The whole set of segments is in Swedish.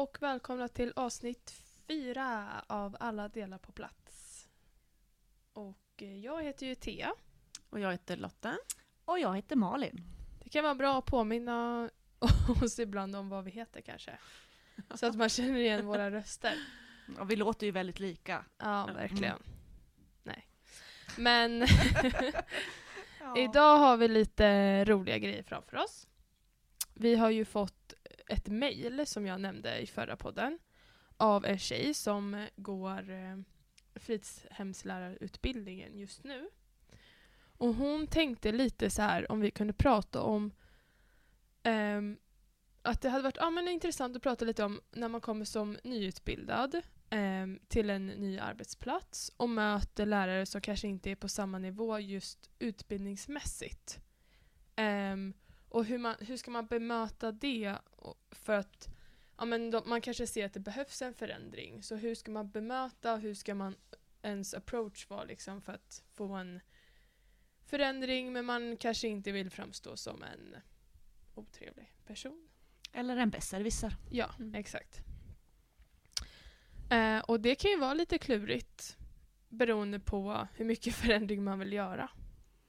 och välkomna till avsnitt fyra av Alla delar på plats. Och eh, jag heter ju Thea. Och jag heter Lotta. Och jag heter Malin. Det kan vara bra att påminna oss ibland om vad vi heter kanske. Så att man känner igen våra röster. Och vi låter ju väldigt lika. Ja, verkligen. Nej. Men Ja. idag har vi lite roliga grejer framför oss. Vi har ju fått ett mejl som jag nämnde i förra podden av en tjej som går eh, fritidshemslärarutbildningen just nu. Och hon tänkte lite så här om vi kunde prata om ehm, att det hade varit ah, men intressant att prata lite om när man kommer som nyutbildad ehm, till en ny arbetsplats och möter lärare som kanske inte är på samma nivå just utbildningsmässigt. Ehm, och hur, man, hur ska man bemöta det för att ja, men de, man kanske ser att det behövs en förändring. Så hur ska man bemöta och hur ska man ens approach vara liksom för att få en förändring men man kanske inte vill framstå som en otrevlig person. Eller en besserwisser. Ja, Mm. exakt. Eh, och det kan ju vara lite klurigt beroende på hur mycket förändring man vill göra,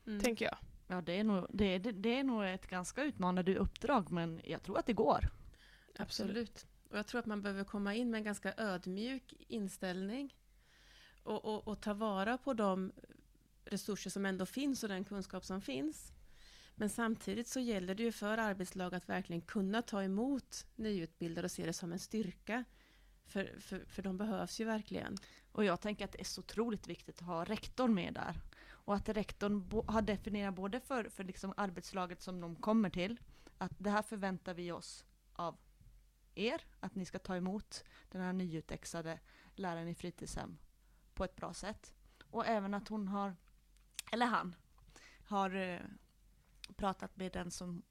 Mm. tänker jag. Ja, det är, nog, det, är, det är nog ett ganska utmanande uppdrag, men jag tror att det går. Absolut. Och jag tror att man behöver komma in med en ganska ödmjuk inställning och, och, och ta vara på de resurser som ändå finns och den kunskap som finns. Men samtidigt så gäller det ju för arbetslag att verkligen kunna ta emot nyutbildade och se det som en styrka. För, för, för de behövs ju verkligen. Och jag tänker att det är så otroligt viktigt att ha rektorn med där. Och att rektorn bo, har definierat både för, för liksom arbetslaget som de kommer till, att det här förväntar vi oss av er, att ni ska ta emot den här nyutexade läraren i fritidshem på ett bra sätt. Och även att hon har, eller han, har eh, pratat med den som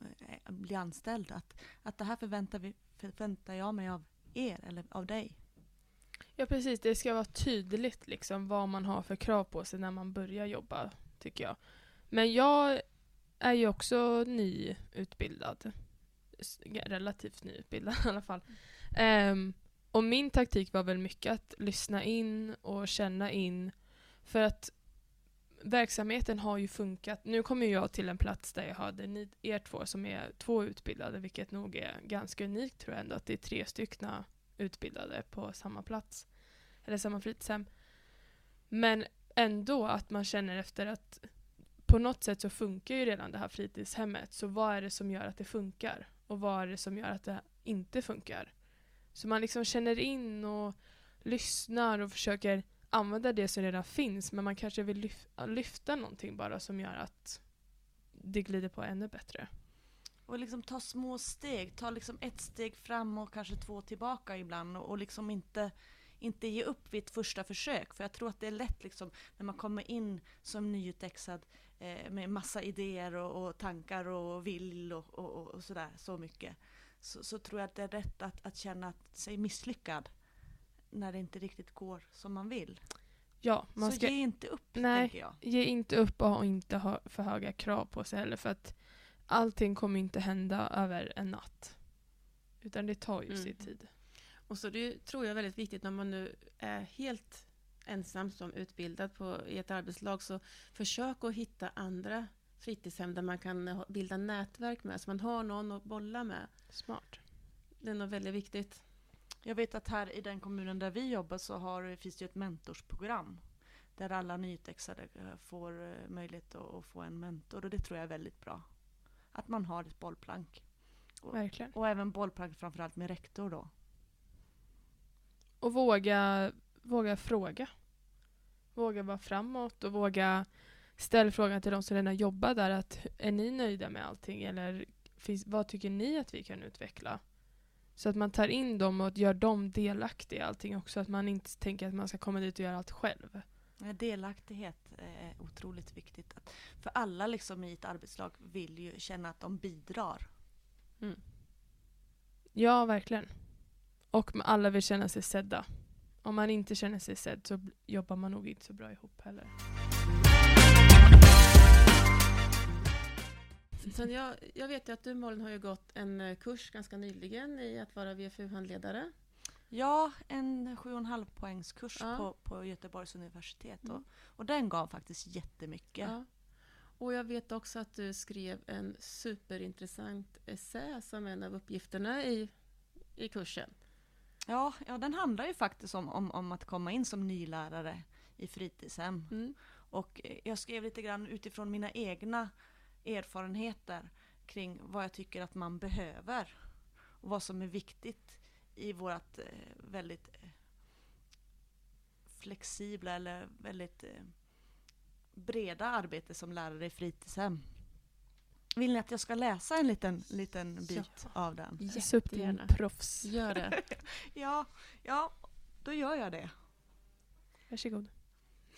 eh, blir anställd, att, att det här förväntar, vi, förväntar jag mig av er, eller av dig. Ja precis, det ska vara tydligt liksom vad man har för krav på sig när man börjar jobba, tycker jag. Men jag är ju också nyutbildad. Relativt nyutbildad i alla fall. Um, och min taktik var väl mycket att lyssna in och känna in. För att verksamheten har ju funkat. Nu kommer jag till en plats där jag hade ni, er två som är två utbildade, vilket nog är ganska unikt tror jag ändå, att det är tre styckna utbildade på samma plats. Eller samma fritidshem. Men ändå att man känner efter att på något sätt så funkar ju redan det här fritidshemmet. Så vad är det som gör att det funkar? Och vad är det som gör att det inte funkar? Så man liksom känner in och lyssnar och försöker använda det som redan finns. Men man kanske vill lyf- lyfta någonting bara som gör att det glider på ännu bättre. Och liksom ta små steg, ta liksom ett steg fram och kanske två tillbaka ibland och, och liksom inte, inte ge upp vid ett första försök. För jag tror att det är lätt liksom när man kommer in som nyutexad eh, med massa idéer och, och tankar och vill och, och, och, sådär, så mycket. Så, så tror jag att det är rätt att, att känna sig misslyckad när det inte riktigt går som man vill. Ja, man så ska ge inte upp, Nej. tänker jag. ge inte upp och ha inte ha för höga krav på sig heller för att allting kommer inte hända över en natt. Utan det tar ju Mm. sin tid. Och så det tror jag är väldigt viktigt när man nu är helt ensam som utbildad på, i ett arbetslag. Så försök att hitta andra fritidshem där man kan bilda nätverk med. Så man har någon att bolla med. Smart. Det är nog väldigt viktigt. Jag vet att här i den kommunen där vi jobbar så har, finns det ju ett mentorsprogram. Där alla nyutexade eh, får eh, möjlighet att, få en mentor och det tror jag är väldigt bra. Att man har ett bollplank. Verkligen. Och även bollplank framförallt med rektor då. Och våga, våga fråga. Våga vara framåt och våga ställa frågan till de som redan jobbar där. Att, är ni nöjda med allting? Eller finns, vad tycker ni att vi kan utveckla? Så att man tar in dem och gör dem delaktiga i allting också. Att man inte tänker att man ska komma dit och göra allt själv. Delaktighet är otroligt viktigt. För alla liksom i ett arbetslag vill ju känna att de bidrar. Ja, verkligen. Och alla vill känna sig sedda. Om man inte känner sig sedd så jobbar man nog inte så bra ihop heller. Sen jag, jag vet ju att du Malin har ju gått en eh, kurs ganska nyligen i att vara VFU-handledare. Ja, en sju och en halv poängs kurs Ja. på, på Göteborgs universitet. Mm. Och, och den gav faktiskt jättemycket. Ja. Och jag vet också att du skrev en superintressant essä som en av uppgifterna i, i kursen. Ja, ja, den handlar ju faktiskt om, om, om att komma in som nylärare i fritidshem. Mm. Och eh, jag skrev lite grann utifrån mina egna erfarenheter kring vad jag tycker att man behöver. Och vad som är viktigt i vårt eh, väldigt eh, flexibla eller väldigt breda arbete som lärare i fritidshem. Vill ni att jag ska läsa en liten, liten bit av den? Jättegärna. Proffs. Gör det. Ja, ja, då gör jag det. Varsågod.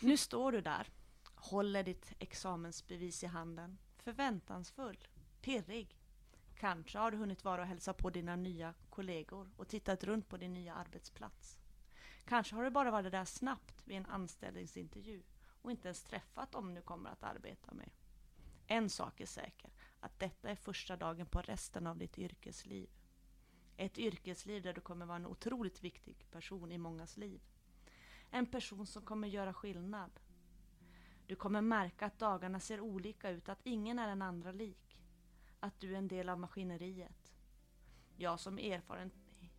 Nu står du där, håller ditt examensbevis i handen, förväntansfull, pirrig. Kanske har du hunnit vara och hälsa på dina nya kollegor och tittat runt på din nya arbetsplats. Kanske har du bara varit där snabbt vid en anställningsintervju och inte ens träffat dem du kommer att arbeta med. En sak är säker, att detta är första dagen på resten av ditt yrkesliv. Ett yrkesliv där du kommer vara en otroligt viktig person i mångas liv. En person som kommer göra skillnad. Du kommer märka att dagarna ser olika ut, att ingen är den andra lik. Att du är en del av maskineriet. Jag som erfaren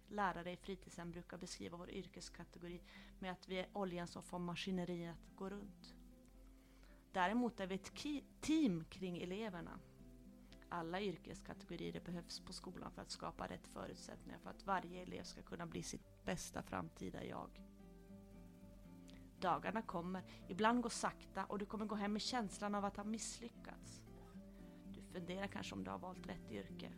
lärare i fritidshem brukar beskriva vår yrkeskategori med att vi är oljan som får maskineriet att gå runt. Däremot är vi ett team kring eleverna. Alla yrkeskategorier behövs på skolan för att skapa rätt förutsättningar för att varje elev ska kunna bli sitt bästa framtida jag. Dagarna kommer, ibland går sakta och du kommer gå hem med känslan av att ha misslyckats. Du funderar kanske om du har valt rätt yrke.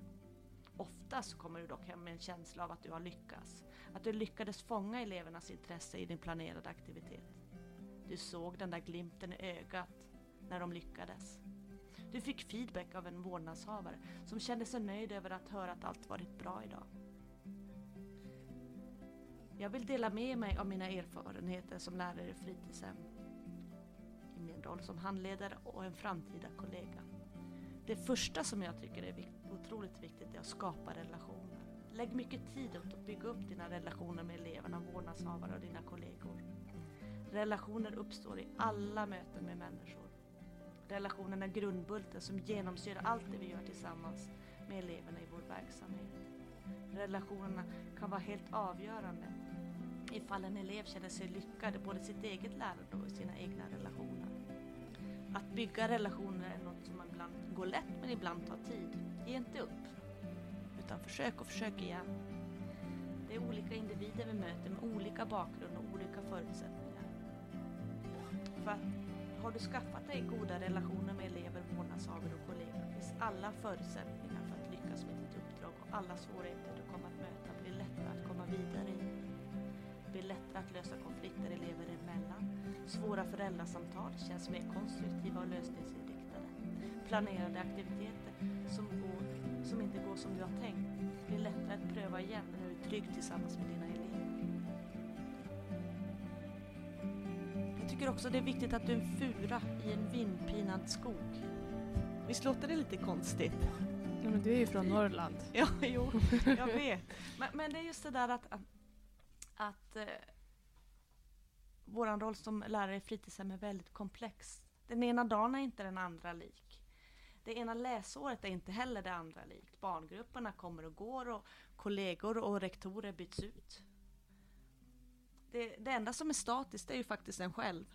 Ofta så kommer du dock hem med en känsla av att du har lyckats. Att du lyckades fånga elevernas intresse i din planerade aktivitet. Du såg den där glimten i ögat när de lyckades. Du fick feedback av en vårdnadshavare som kände sig nöjd över att höra att allt varit bra idag. Jag vill dela med mig av mina erfarenheter som lärare i fritidshem. I min roll som handledare och en framtida kollega. Det första som jag tycker är otroligt viktigt är att skapa relationer. Lägg mycket tid åt att bygga upp dina relationer med eleverna, vårdnadshavare och dina kollegor. Relationer uppstår i alla möten med människor. Relationen är grundbulten som genomsyrar allt det vi gör tillsammans med eleverna i vår verksamhet. Relationerna kan vara helt avgörande ifall en elev känner sig lyckad i både sitt eget lärande och sina egna relationer. Att bygga relationer är något som ibland går lätt men ibland tar tid. Ge inte upp. Utan försök och försök igen. Det är olika individer vi möter med olika bakgrund och olika förutsättningar. För att har du skaffat dig goda relationer med elever, vårdnadshavare och kollegor finns alla förutsättningar för att lyckas med ditt uppdrag och alla svårigheter du kommer att möta blir lättare att komma vidare i. Det blir lättare att lösa konflikter elever emellan. Svåra föräldrasamtal känns mer konstruktiva och lösningsinriktade. Planerade aktiviteter som, går, som inte går som du har tänkt blir lättare att pröva igen när du är trygg tillsammans med dina elever. Tycker också det är viktigt att du är en fura i en vindpinad skog. Visst låter det lite konstigt? Ja, men du är ju från Norrland. Ja, jo, jag vet. Men, men det är just det där att, att, att eh, vår roll som lärare i fritidshem är väldigt komplex. Den ena dagen är inte den andra lik. Det ena läsåret är inte heller det andra likt. Barngrupperna kommer och går och kollegor och rektorer byts ut. Det, det enda som är statiskt är ju faktiskt en själv.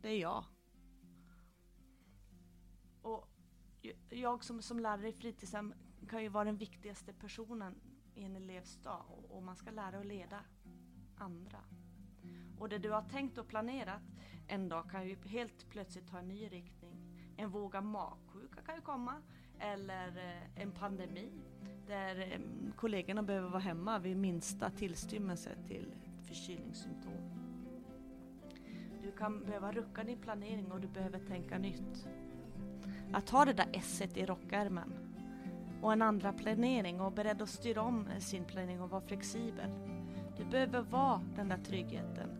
Det är jag. Och jag som, som lärare i fritidshem kan ju vara den viktigaste personen i en elevs dag och, och man ska lära och leda andra. Och det du har tänkt och planerat en dag kan ju helt plötsligt ta en ny riktning. En våg av magsjuka kan ju komma eller eh, en pandemi där kollegorna behöver vara hemma vid minsta tillstymmelse till förkylningssymptom. Du kan behöva rucka din planering och du behöver tänka nytt. Att ha det där esset i rockärmen och en andra planering och beredd att styra om sin planering och vara flexibel. Du behöver vara den där tryggheten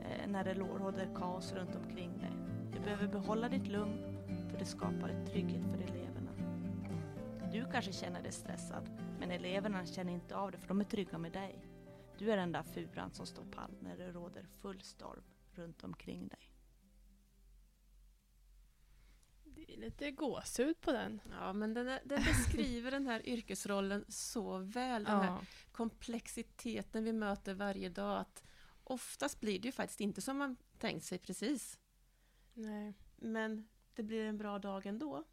eh, när det råder kaos runt omkring dig. Du behöver behålla ditt lugn för det skapar ett trygghet för eleverna. Du kanske känner dig stressad, men eleverna känner inte av det för de är trygga med dig. Du är den där furan som står pall när det råder full storm runt omkring dig. Det är lite gåshud på den. Ja, men den, är- den beskriver den här yrkesrollen så väl. Den här Ja. komplexiteten vi möter varje dag. Att oftast blir det ju faktiskt inte som man tänkt sig precis. Nej. Men det blir en bra dag ändå.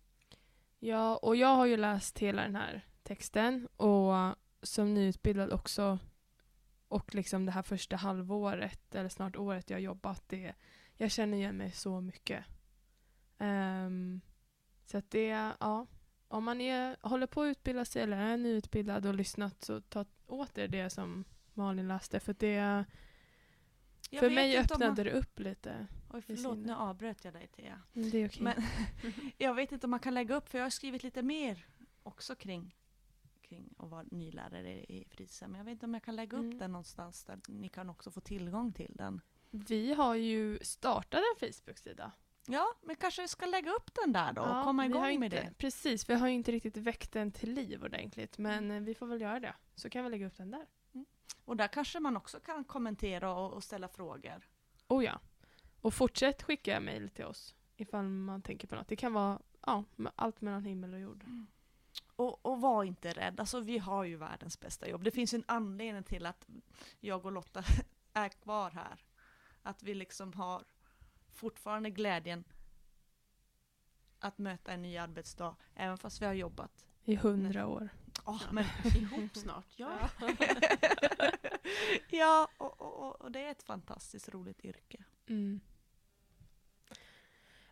Ja, och jag har ju läst hela den här texten och som nyutbildad också och liksom det här första halvåret eller snart året jag har jobbat, det, jag känner igen mig så mycket. Ehm, så att det, ja, om man är, håller på att utbilda sig eller är nyutbildad och lyssnat så ta åt er det som Malin läste för det, Jag för mig om man- öppnade det upp lite. Oj, förlåt, nu avbröt jag dig Thea. Men det är okej. Men jag vet inte om man kan lägga upp, för jag har skrivit lite mer också kring, kring att vara nylärare i fritidshem. Jag vet inte om jag kan lägga upp Mm. den någonstans där ni kan också få tillgång till den. Vi har ju startat en Facebook-sida. Ja, men kanske ska lägga upp den där då och Ja, komma igång med inte, det. Precis, vi har ju inte riktigt väckt den till liv ordentligt. Men eh, vi får väl göra det. Så kan vi lägga upp den där. Och där kanske man också kan kommentera och, och ställa frågor. Oh ja. Och fortsätt skicka mejl till oss ifall man tänker på något. Det kan vara ja, med allt mellan himmel och jord. Och, och var inte rädd, alltså vi har ju världens bästa jobb. Det finns en anledning till att jag och Lotta är kvar här. Att vi liksom har fortfarande glädjen att möta en ny arbetsdag, även fast vi har jobbat. I hundra år. Åh, Ja. men, Ihop snart, ja. ja, och, och, och- det är ett fantastiskt roligt yrke. Mm.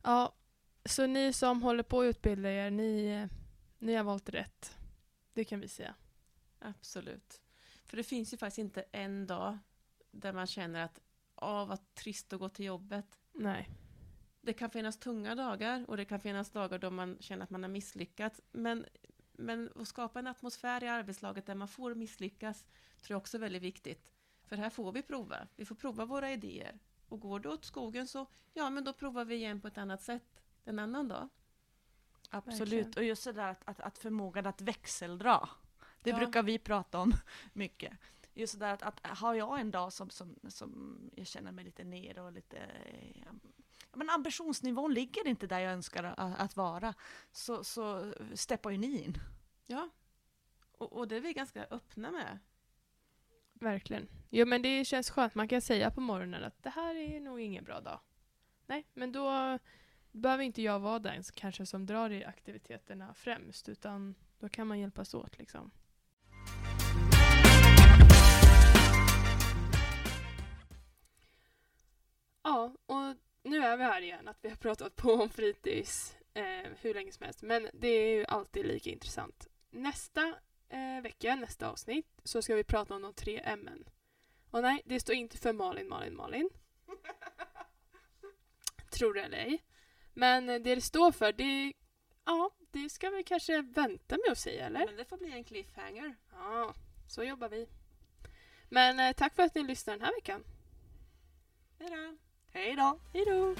Ja, så ni som håller på att utbilda er, ni, ni har valt rätt. Det kan vi säga. Absolut. För det finns ju faktiskt inte en dag där man känner att Åh, vad trist att gå till jobbet. Nej. Det kan finnas tunga dagar och det kan finnas dagar då man känner att man har misslyckats. Men, men att skapa en atmosfär i arbetslaget där man får misslyckas tror jag också är väldigt viktigt. För här får vi prova. Vi får prova våra idéer. Och går det åt skogen så, ja men då provar vi igen på ett annat sätt en annan dag. Absolut, Verkligen. och just det där att, att, att förmågan att växeldra. Det Ja. brukar vi prata om mycket. Just det där att, att har jag en dag som, som, som jag känner mig lite nere och lite... Ja, men ambitionsnivån ligger inte där jag önskar att, att vara. Så, så steppar ju ni in. Ja. Och, och det är vi ganska öppna med. Verkligen. Jo men det känns skönt. Man kan säga på morgonen att det här är nog ingen bra dag. Nej, men då behöver inte jag vara den kanske som drar i aktiviteterna främst utan då kan man hjälpas åt liksom. Ja, och nu är vi här igen att vi har pratat på om fritids eh, hur länge som helst men det är ju alltid lika intressant. Nästa eh, vecka, nästa avsnitt, så ska vi prata om de tre ämnen. Och nej, det står inte för Malin, Malin, Malin. Tror det eller ej. Men det det står för, det, ja, det ska vi kanske vänta med att säga, eller? Men det får bli en cliffhanger. Ja, så jobbar vi. Men eh, tack för att ni lyssnade den här veckan. Hej då! Hej då! Hej då!